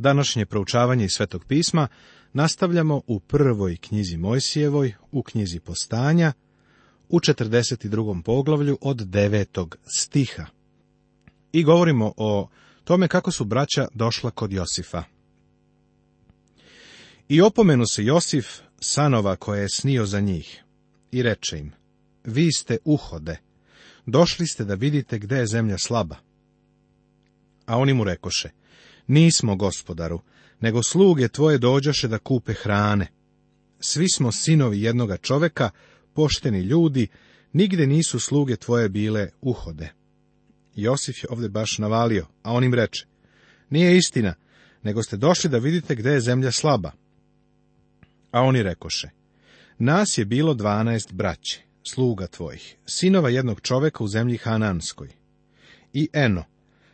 Današnje proučavanje iz Svetog pisma nastavljamo u prvoj knjizi Mojsijevoj, u knjizi Postanja, u 42. poglavlju od 9. stiha. I govorimo o tome kako su braća došla kod Josifa. I opomenu se Josif sanova koje je snio za njih i reče im, vi ste uhode, došli ste da vidite gde je zemlja slaba. A oni mu rekoše, Nismo, gospodaru, nego sluge tvoje dođaše da kupe hrane. Svi smo sinovi jednoga čoveka, pošteni ljudi, nigde nisu sluge tvoje bile uhode. Josif je ovdje baš navalio, a on im reče, nije istina, nego ste došli da vidite gdje je zemlja slaba. A oni rekoše, nas je bilo dvanaest braći, sluga tvojih, sinova jednog čoveka u zemlji Hananskoj. I eno,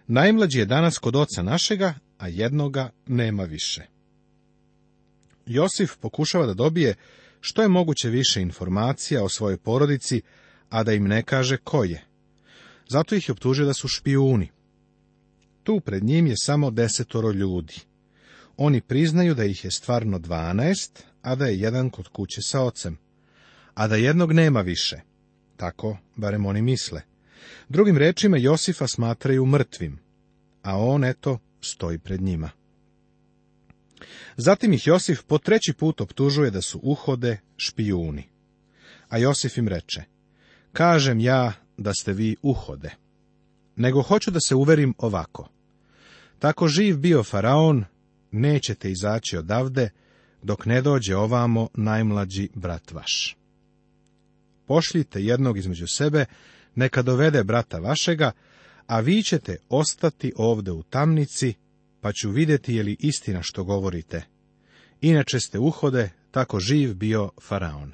najmlađi je danas kod oca našega, a jednoga nema više. Josif pokušava da dobije što je moguće više informacija o svojoj porodici, a da im ne kaže ko je. Zato ih je optužio da su špijuni. Tu pred njim je samo desetoro ljudi. Oni priznaju da ih je stvarno dvanaest, a da je jedan kod kuće sa ocem. A da jednog nema više. Tako, barem oni misle. Drugim rečima, Josifa smatraju mrtvim. A on, eto, stoji pred njima. Zatim ih Josif po treći put optužuje da su uhode špijuni. A Josif im reče, kažem ja da ste vi uhode, nego hoću da se uverim ovako. Tako živ bio faraon, nećete izaći odavde, dok ne dođe ovamo najmlađi brat vaš. Pošljite jednog između sebe, neka dovede brata vašega, a vi ćete ostati ovde u tamnici, pa ću vidjeti je li istina što govorite. Inače ste uhode, tako živ bio faraon.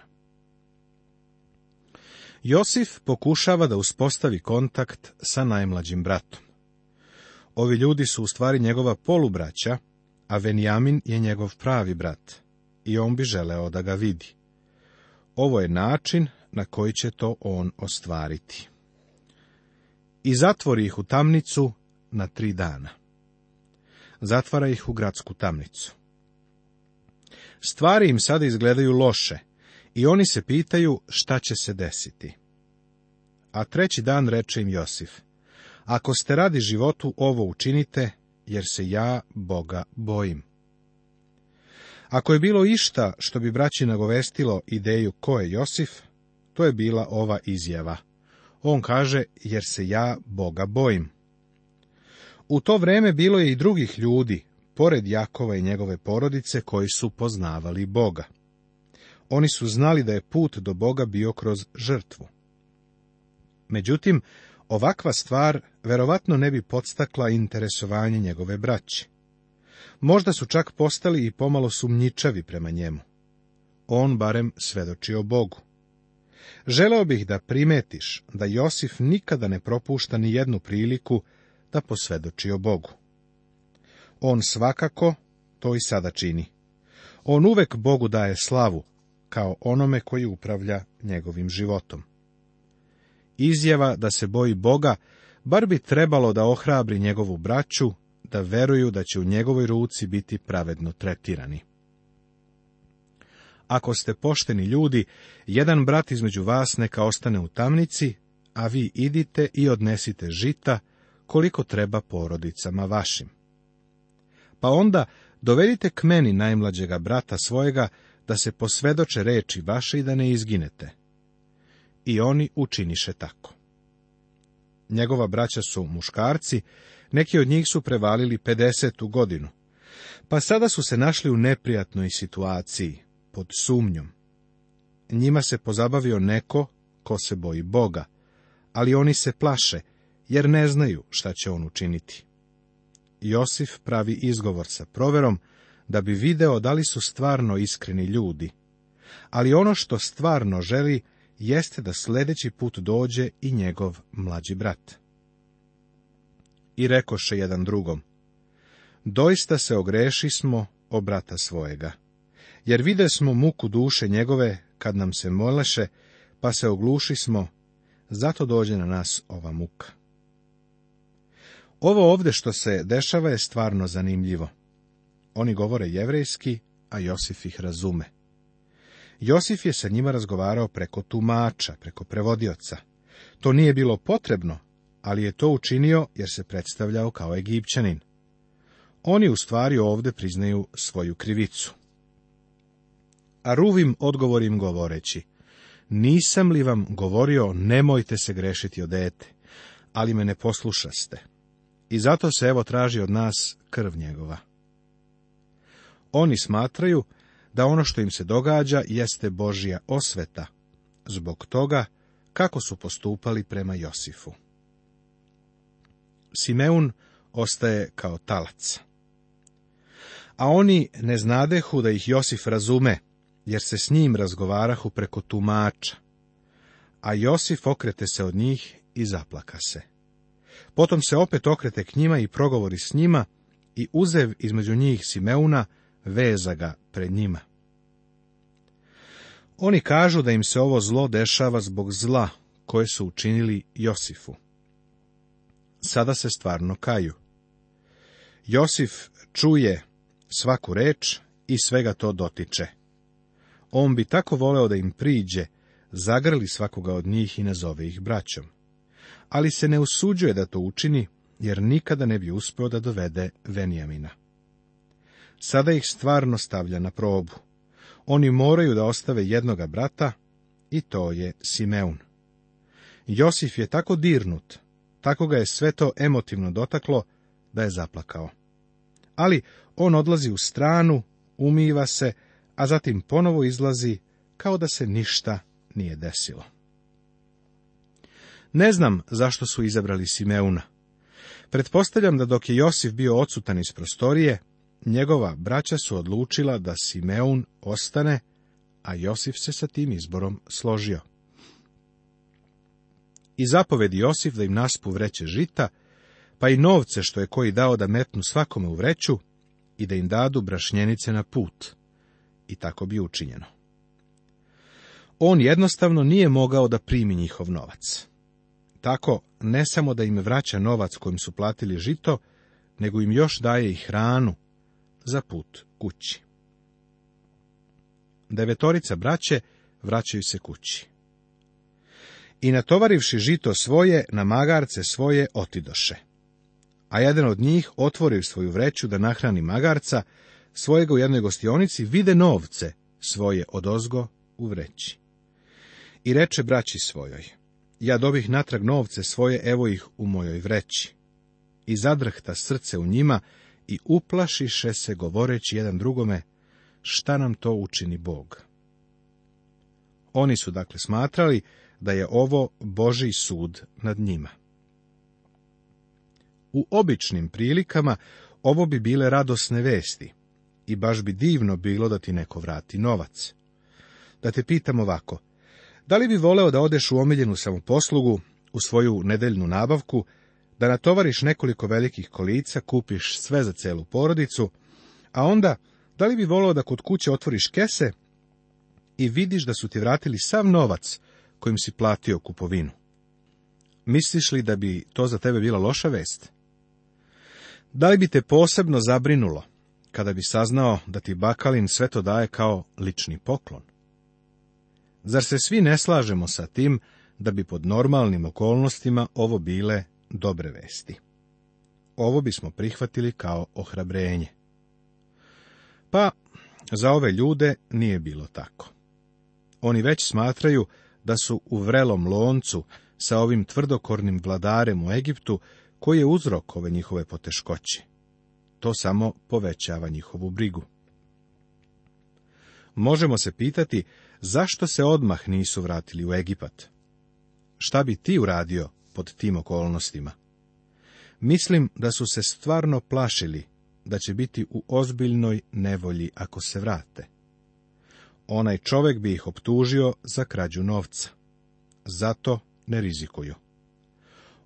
Josif pokušava da uspostavi kontakt sa najmlađim bratom. Ovi ljudi su u stvari njegova polubraća, a Venjamin je njegov pravi brat i on bi želeo da ga vidi. Ovo je način na koji će to on ostvariti i zatvori ih u tamnicu na tri dana. Zatvara ih u gradsku tamnicu. Stvari im sada izgledaju loše i oni se pitaju šta će se desiti. A treći dan reče im Josif, ako ste radi životu ovo učinite, jer se ja Boga bojim. Ako je bilo išta što bi braći nagovestilo ideju ko je Josif, to je bila ova izjava – on kaže, jer se ja Boga bojim. U to vreme bilo je i drugih ljudi, pored Jakova i njegove porodice, koji su poznavali Boga. Oni su znali da je put do Boga bio kroz žrtvu. Međutim, ovakva stvar verovatno ne bi podstakla interesovanje njegove braće. Možda su čak postali i pomalo sumnjičavi prema njemu. On barem svedoči o Bogu. Želeo bih da primetiš da Josif nikada ne propušta ni jednu priliku da posvedoči o Bogu. On svakako to i sada čini. On uvek Bogu daje slavu, kao onome koji upravlja njegovim životom. Izjava da se boji Boga, bar bi trebalo da ohrabri njegovu braću, da veruju da će u njegovoj ruci biti pravedno tretirani. Ako ste pošteni ljudi, jedan brat između vas neka ostane u tamnici, a vi idite i odnesite žita koliko treba porodicama vašim. Pa onda dovedite k meni najmlađega brata svojega, da se posvedoče reči vaše i da ne izginete. I oni učiniše tako. Njegova braća su muškarci, neki od njih su prevalili 50. godinu, pa sada su se našli u neprijatnoj situaciji, pod sumnjom. Njima se pozabavio neko ko se boji Boga, ali oni se plaše, jer ne znaju šta će on učiniti. Josif pravi izgovor sa proverom da bi video da li su stvarno iskreni ljudi. Ali ono što stvarno želi jeste da sljedeći put dođe i njegov mlađi brat. I rekoše jedan drugom, doista se ogreši o brata svojega jer vide smo muku duše njegove kad nam se moleše, pa se ogluši smo, zato dođe na nas ova muka. Ovo ovde što se dešava je stvarno zanimljivo. Oni govore jevrejski, a Josif ih razume. Josif je sa njima razgovarao preko tumača, preko prevodioca. To nije bilo potrebno, ali je to učinio jer se predstavljao kao egipćanin. Oni u stvari ovdje priznaju svoju krivicu a Ruvim odgovorim govoreći, nisam li vam govorio nemojte se grešiti o dete, ali me ne poslušaste. I zato se evo traži od nas krv njegova. Oni smatraju da ono što im se događa jeste Božija osveta, zbog toga kako su postupali prema Josifu. Simeun ostaje kao talac. A oni ne znadehu da ih Josif razume, jer se s njim razgovarahu preko tumača. A Josif okrete se od njih i zaplaka se. Potom se opet okrete k njima i progovori s njima i uzev između njih Simeuna, veza ga pred njima. Oni kažu da im se ovo zlo dešava zbog zla koje su učinili Josifu. Sada se stvarno kaju. Josif čuje svaku reč i svega to dotiče. On bi tako voleo da im priđe, zagrli svakoga od njih i nazove ih braćom. Ali se ne usuđuje da to učini, jer nikada ne bi uspio da dovede Venjamina. Sada ih stvarno stavlja na probu. Oni moraju da ostave jednoga brata, i to je Simeun. Josif je tako dirnut, tako ga je sve to emotivno dotaklo, da je zaplakao. Ali on odlazi u stranu, umiva se, a zatim ponovo izlazi kao da se ništa nije desilo. Ne znam zašto su izabrali Simeuna. Pretpostavljam da dok je Josif bio odsutan iz prostorije, njegova braća su odlučila da Simeun ostane, a Josif se sa tim izborom složio. I zapovedi Josif da im naspu vreće žita, pa i novce što je koji dao da metnu svakome u vreću i da im dadu brašnjenice na put i tako bi učinjeno. On jednostavno nije mogao da primi njihov novac. Tako, ne samo da im vraća novac kojim su platili žito, nego im još daje i hranu za put kući. Devetorica braće vraćaju se kući. I natovarivši žito svoje, na magarce svoje otidoše. A jedan od njih otvori svoju vreću da nahrani magarca, svojega u jednoj gostionici vide novce svoje odozgo u vreći. I reče braći svojoj, ja dobih natrag novce svoje, evo ih u mojoj vreći. I zadrhta srce u njima i uplašiše se govoreći jedan drugome, šta nam to učini Bog? Oni su dakle smatrali da je ovo Boži sud nad njima. U običnim prilikama ovo bi bile radosne vesti, i baš bi divno bilo da ti neko vrati novac. Da te pitam ovako, da li bi voleo da odeš u omiljenu samoposlugu, u svoju nedeljnu nabavku, da natovariš nekoliko velikih kolica, kupiš sve za celu porodicu, a onda, da li bi voleo da kod kuće otvoriš kese i vidiš da su ti vratili sav novac kojim si platio kupovinu? Misliš li da bi to za tebe bila loša vest? Da li bi te posebno zabrinulo kada bi saznao da ti Bakalin sve to daje kao lični poklon? Zar se svi ne slažemo sa tim da bi pod normalnim okolnostima ovo bile dobre vesti? Ovo bismo prihvatili kao ohrabrenje. Pa, za ove ljude nije bilo tako. Oni već smatraju da su u vrelom loncu sa ovim tvrdokornim vladarem u Egiptu koji je uzrok ove njihove poteškoće. To samo povećava njihovu brigu. Možemo se pitati zašto se odmah nisu vratili u Egipat. Šta bi ti uradio pod tim okolnostima? Mislim da su se stvarno plašili da će biti u ozbiljnoj nevolji ako se vrate. Onaj čovek bi ih optužio za krađu novca. Zato ne rizikuju.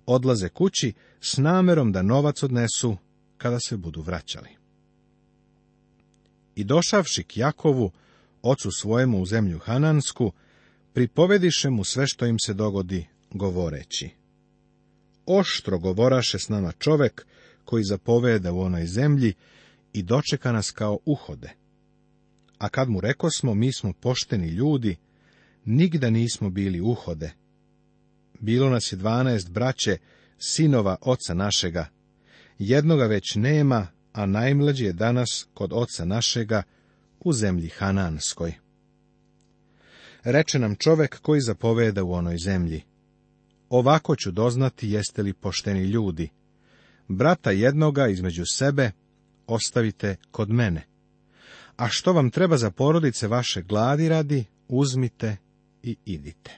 Odlaze kući s namerom da novac odnesu kada se budu vraćali. I došavši k Jakovu, ocu svojemu u zemlju Hanansku, pripovediše mu sve što im se dogodi, govoreći. Oštro govoraše s nama čovek, koji zapoveda u onoj zemlji i dočeka nas kao uhode. A kad mu reko smo, mi smo pošteni ljudi, nigda nismo bili uhode. Bilo nas je dvanaest braće, sinova oca našega, Jednoga već nema, a najmlađi je danas kod oca našega u zemlji Hananskoj. Reče nam čovek koji zapoveda u onoj zemlji. Ovako ću doznati jeste li pošteni ljudi. Brata jednoga između sebe ostavite kod mene. A što vam treba za porodice vaše gladi radi, uzmite i idite.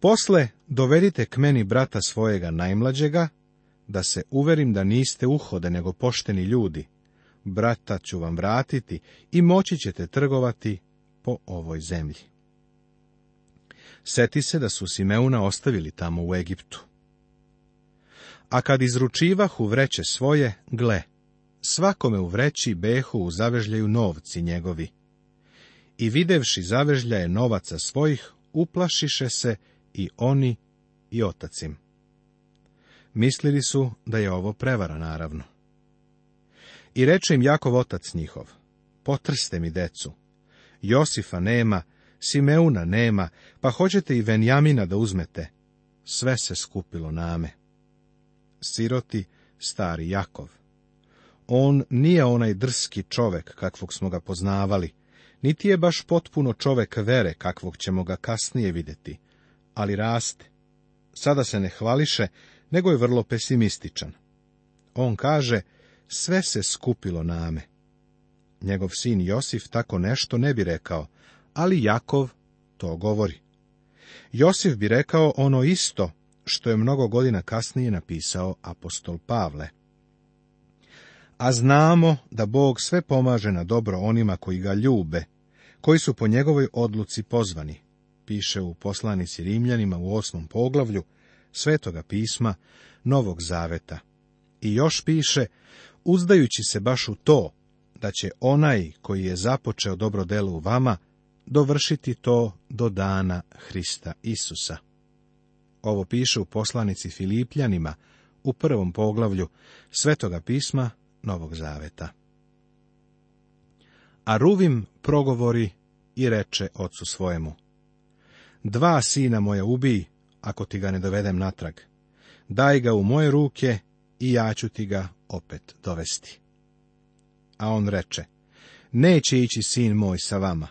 Posle dovedite k meni brata svojega najmlađega, da se uverim da niste uhode, nego pošteni ljudi. Brata ću vam vratiti i moći ćete trgovati po ovoj zemlji. Seti se da su Simeuna ostavili tamo u Egiptu. A kad izručivah u vreće svoje, gle, svakome u vreći behu u zavežljaju novci njegovi. I videvši zavežljaje novaca svojih, uplašiše se i oni i otacim. Mislili su da je ovo prevara, naravno. I reče im Jakov otac njihov, potrste mi decu. Josifa nema, Simeuna nema, pa hoćete i Venjamina da uzmete. Sve se skupilo name. Siroti, stari Jakov. On nije onaj drski čovek kakvog smo ga poznavali, niti je baš potpuno čovek vere kakvog ćemo ga kasnije vidjeti, ali raste. Sada se ne hvališe nego je vrlo pesimističan. On kaže, sve se skupilo name. Njegov sin Josif tako nešto ne bi rekao, ali Jakov to govori. Josif bi rekao ono isto što je mnogo godina kasnije napisao apostol Pavle. A znamo da Bog sve pomaže na dobro onima koji ga ljube, koji su po njegovoj odluci pozvani, piše u poslanici Rimljanima u osmom poglavlju, Svetoga pisma, Novog zaveta. I još piše, uzdajući se baš u to, da će onaj koji je započeo dobro delo u vama, dovršiti to do dana Hrista Isusa. Ovo piše u poslanici Filipljanima, u prvom poglavlju Svetoga pisma Novog Zaveta. A Ruvim progovori i reče ocu svojemu, Dva sina moja ubij, ako ti ga ne dovedem natrag. Daj ga u moje ruke i ja ću ti ga opet dovesti. A on reče, neće ići sin moj sa vama,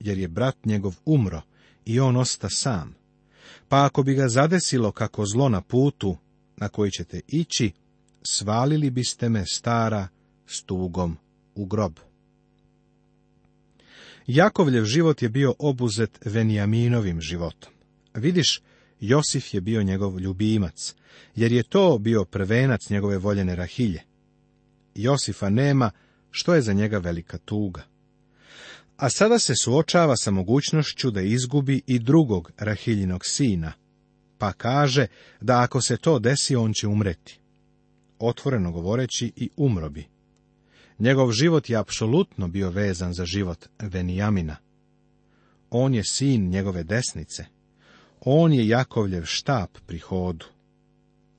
jer je brat njegov umro i on osta sam. Pa ako bi ga zadesilo kako zlo na putu na koji ćete ići, svalili biste me stara s tugom u grob. Jakovljev život je bio obuzet venijaminovim životom. Vidiš Josif je bio njegov ljubimac, jer je to bio prvenac njegove voljene Rahilje. Josifa nema, što je za njega velika tuga. A sada se suočava sa mogućnošću da izgubi i drugog Rahiljinog sina, pa kaže da ako se to desi, on će umreti. Otvoreno govoreći i umrobi. Njegov život je apsolutno bio vezan za život Venijamina. On je sin njegove desnice. On je Jakovljev štap pri hodu.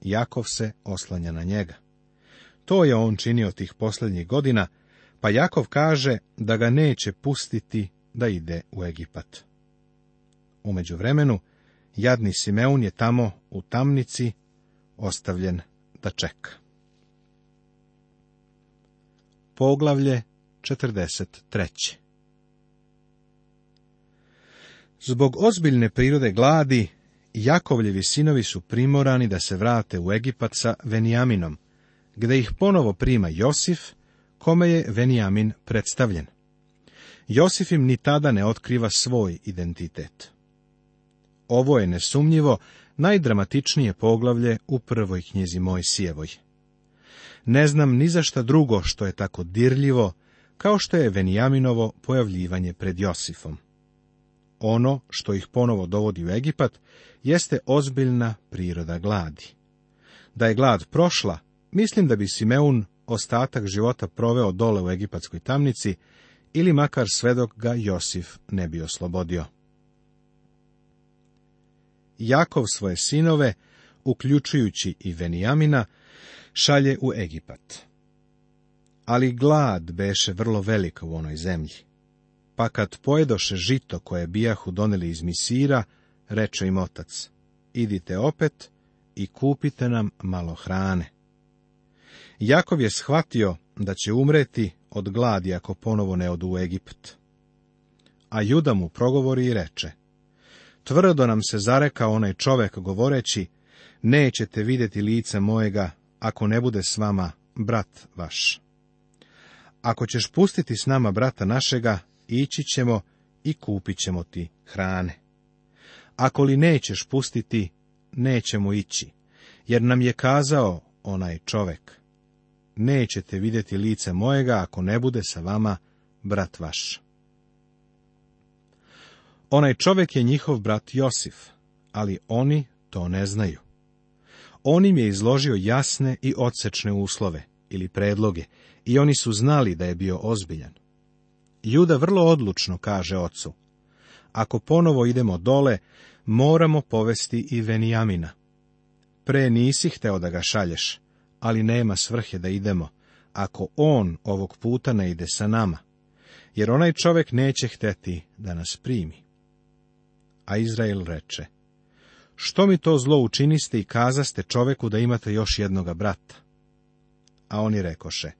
Jakov se oslanja na njega. To je on činio tih posljednjih godina, pa Jakov kaže da ga neće pustiti da ide u Egipat. U međuvremenu, jadni Simeun je tamo u tamnici ostavljen da čeka. Poglavlje 43. Zbog ozbiljne prirode gladi, Jakovljevi sinovi su primorani da se vrate u Egipat sa Venijaminom, gde ih ponovo prima Josif, kome je Venijamin predstavljen. Josif im ni tada ne otkriva svoj identitet. Ovo je nesumnjivo najdramatičnije poglavlje u prvoj knjizi Mojsijevoj. Ne znam ni za šta drugo što je tako dirljivo, kao što je Venijaminovo pojavljivanje pred Josifom ono što ih ponovo dovodi u Egipat, jeste ozbiljna priroda gladi. Da je glad prošla, mislim da bi Simeun ostatak života proveo dole u egipatskoj tamnici, ili makar sve dok ga Josif ne bi oslobodio. Jakov svoje sinove, uključujući i Venijamina, šalje u Egipat. Ali glad beše vrlo velika u onoj zemlji. Pa kad pojedoše žito koje bijahu doneli iz misira, reče im otac, idite opet i kupite nam malo hrane. Jakov je shvatio da će umreti od gladi ako ponovo ne odu u Egipt. A Juda mu progovori i reče, tvrdo nam se zareka onaj čovek govoreći, nećete vidjeti lice mojega ako ne bude s vama brat vaš. Ako ćeš pustiti s nama brata našega, ići ćemo i kupit ćemo ti hrane. Ako li nećeš pustiti, nećemo ići, jer nam je kazao onaj čovek. Nećete vidjeti lice mojega ako ne bude sa vama brat vaš. Onaj čovjek je njihov brat Josif, ali oni to ne znaju. On im je izložio jasne i odsečne uslove ili predloge i oni su znali da je bio ozbiljan. Juda vrlo odlučno kaže ocu, ako ponovo idemo dole, moramo povesti i Venijamina. Pre nisi hteo da ga šalješ, ali nema svrhe da idemo, ako on ovog puta ne ide sa nama, jer onaj čovek neće hteti da nas primi. A Izrael reče, što mi to zlo učiniste i kazaste čoveku da imate još jednoga brata? A oni rekoše,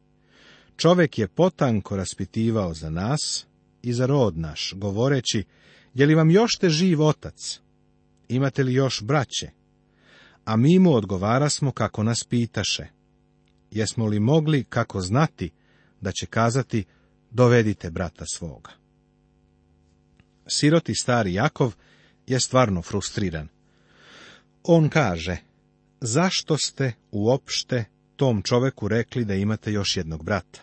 Čovek je potanko raspitivao za nas i za rod naš, govoreći, je li vam još te živ otac? Imate li još braće? A mi mu smo kako nas pitaše. Jesmo li mogli kako znati da će kazati dovedite brata svoga? Siroti stari Jakov je stvarno frustriran. On kaže, zašto ste uopšte tom čoveku rekli da imate još jednog brata?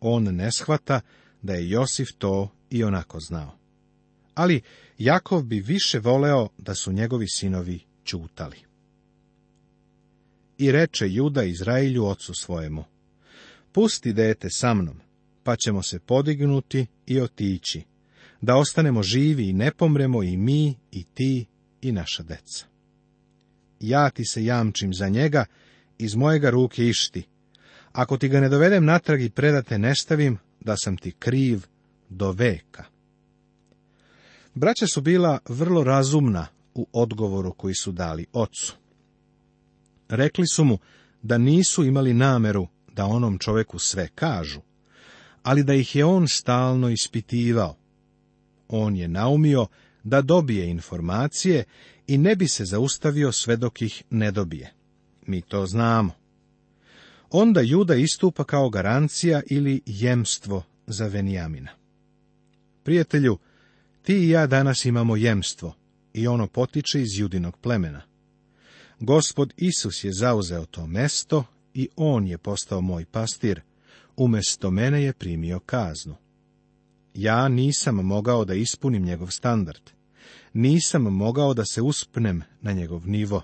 on ne shvata da je Josif to i onako znao. Ali Jakov bi više voleo da su njegovi sinovi čutali. I reče Juda Izrailju ocu svojemu, pusti dete sa mnom, pa ćemo se podignuti i otići, da ostanemo živi i ne pomremo i mi, i ti, i naša deca. Ja ti se jamčim za njega, iz mojega ruke išti, ako ti ga ne dovedem natrag i predate nestavim, da sam ti kriv do veka. Braća su bila vrlo razumna u odgovoru koji su dali ocu. Rekli su mu da nisu imali nameru da onom čoveku sve kažu, ali da ih je on stalno ispitivao. On je naumio da dobije informacije i ne bi se zaustavio sve dok ih ne dobije. Mi to znamo onda Juda istupa kao garancija ili jemstvo za Venijamina. Prijatelju, ti i ja danas imamo jemstvo i ono potiče iz judinog plemena. Gospod Isus je zauzeo to mesto i on je postao moj pastir, umjesto mene je primio kaznu. Ja nisam mogao da ispunim njegov standard. Nisam mogao da se uspnem na njegov nivo.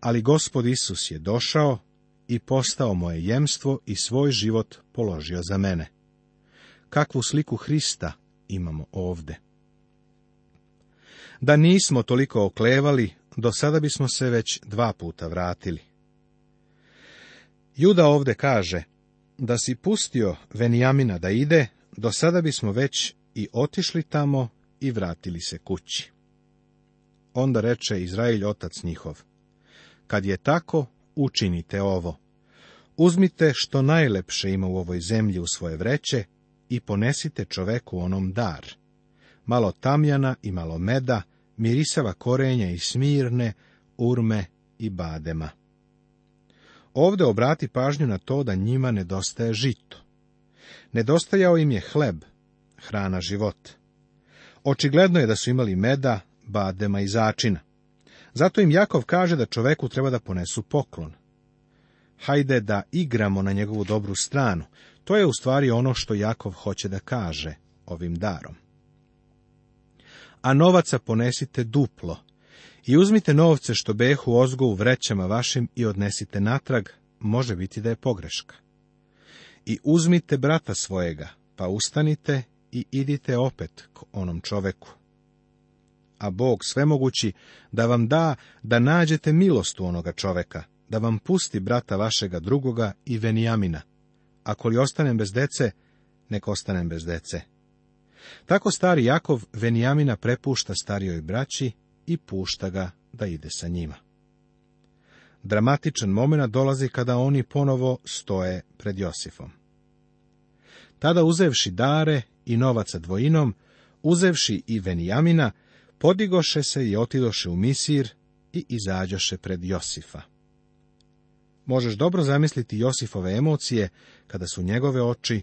Ali gospod Isus je došao i postao moje jemstvo i svoj život položio za mene. Kakvu sliku Hrista imamo ovde? Da nismo toliko oklevali, do sada bismo se već dva puta vratili. Juda ovde kaže, da si pustio venijamina da ide, do sada bismo već i otišli tamo i vratili se kući. Onda reče Izrael otac njihov, kad je tako, učinite ovo. Uzmite što najlepše ima u ovoj zemlji u svoje vreće i ponesite čoveku onom dar. Malo tamjana i malo meda, mirisava korenja i smirne, urme i badema. Ovde obrati pažnju na to da njima nedostaje žito. Nedostajao im je hleb, hrana život. Očigledno je da su imali meda, badema i začina. Zato im Jakov kaže da čoveku treba da ponesu poklon. Hajde da igramo na njegovu dobru stranu. To je u stvari ono što Jakov hoće da kaže ovim darom. A novaca ponesite duplo i uzmite novce što behu ozgo u vrećama vašim i odnesite natrag, može biti da je pogreška. I uzmite brata svojega, pa ustanite i idite opet k onom čoveku a Bog svemogući, da vam da da nađete milost u onoga čoveka, da vam pusti brata vašega drugoga i Venijamina. Ako li ostanem bez dece, nek ostanem bez dece. Tako stari Jakov Venijamina prepušta starijoj braći i pušta ga da ide sa njima. Dramatičan moment dolazi kada oni ponovo stoje pred Josifom. Tada uzevši dare i novaca dvojinom, uzevši i Venijamina, podigoše se i otidoše u Misir i izađoše pred Josifa. Možeš dobro zamisliti Josifove emocije kada su njegove oči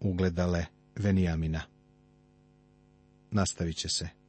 ugledale Venijamina. Nastavit će se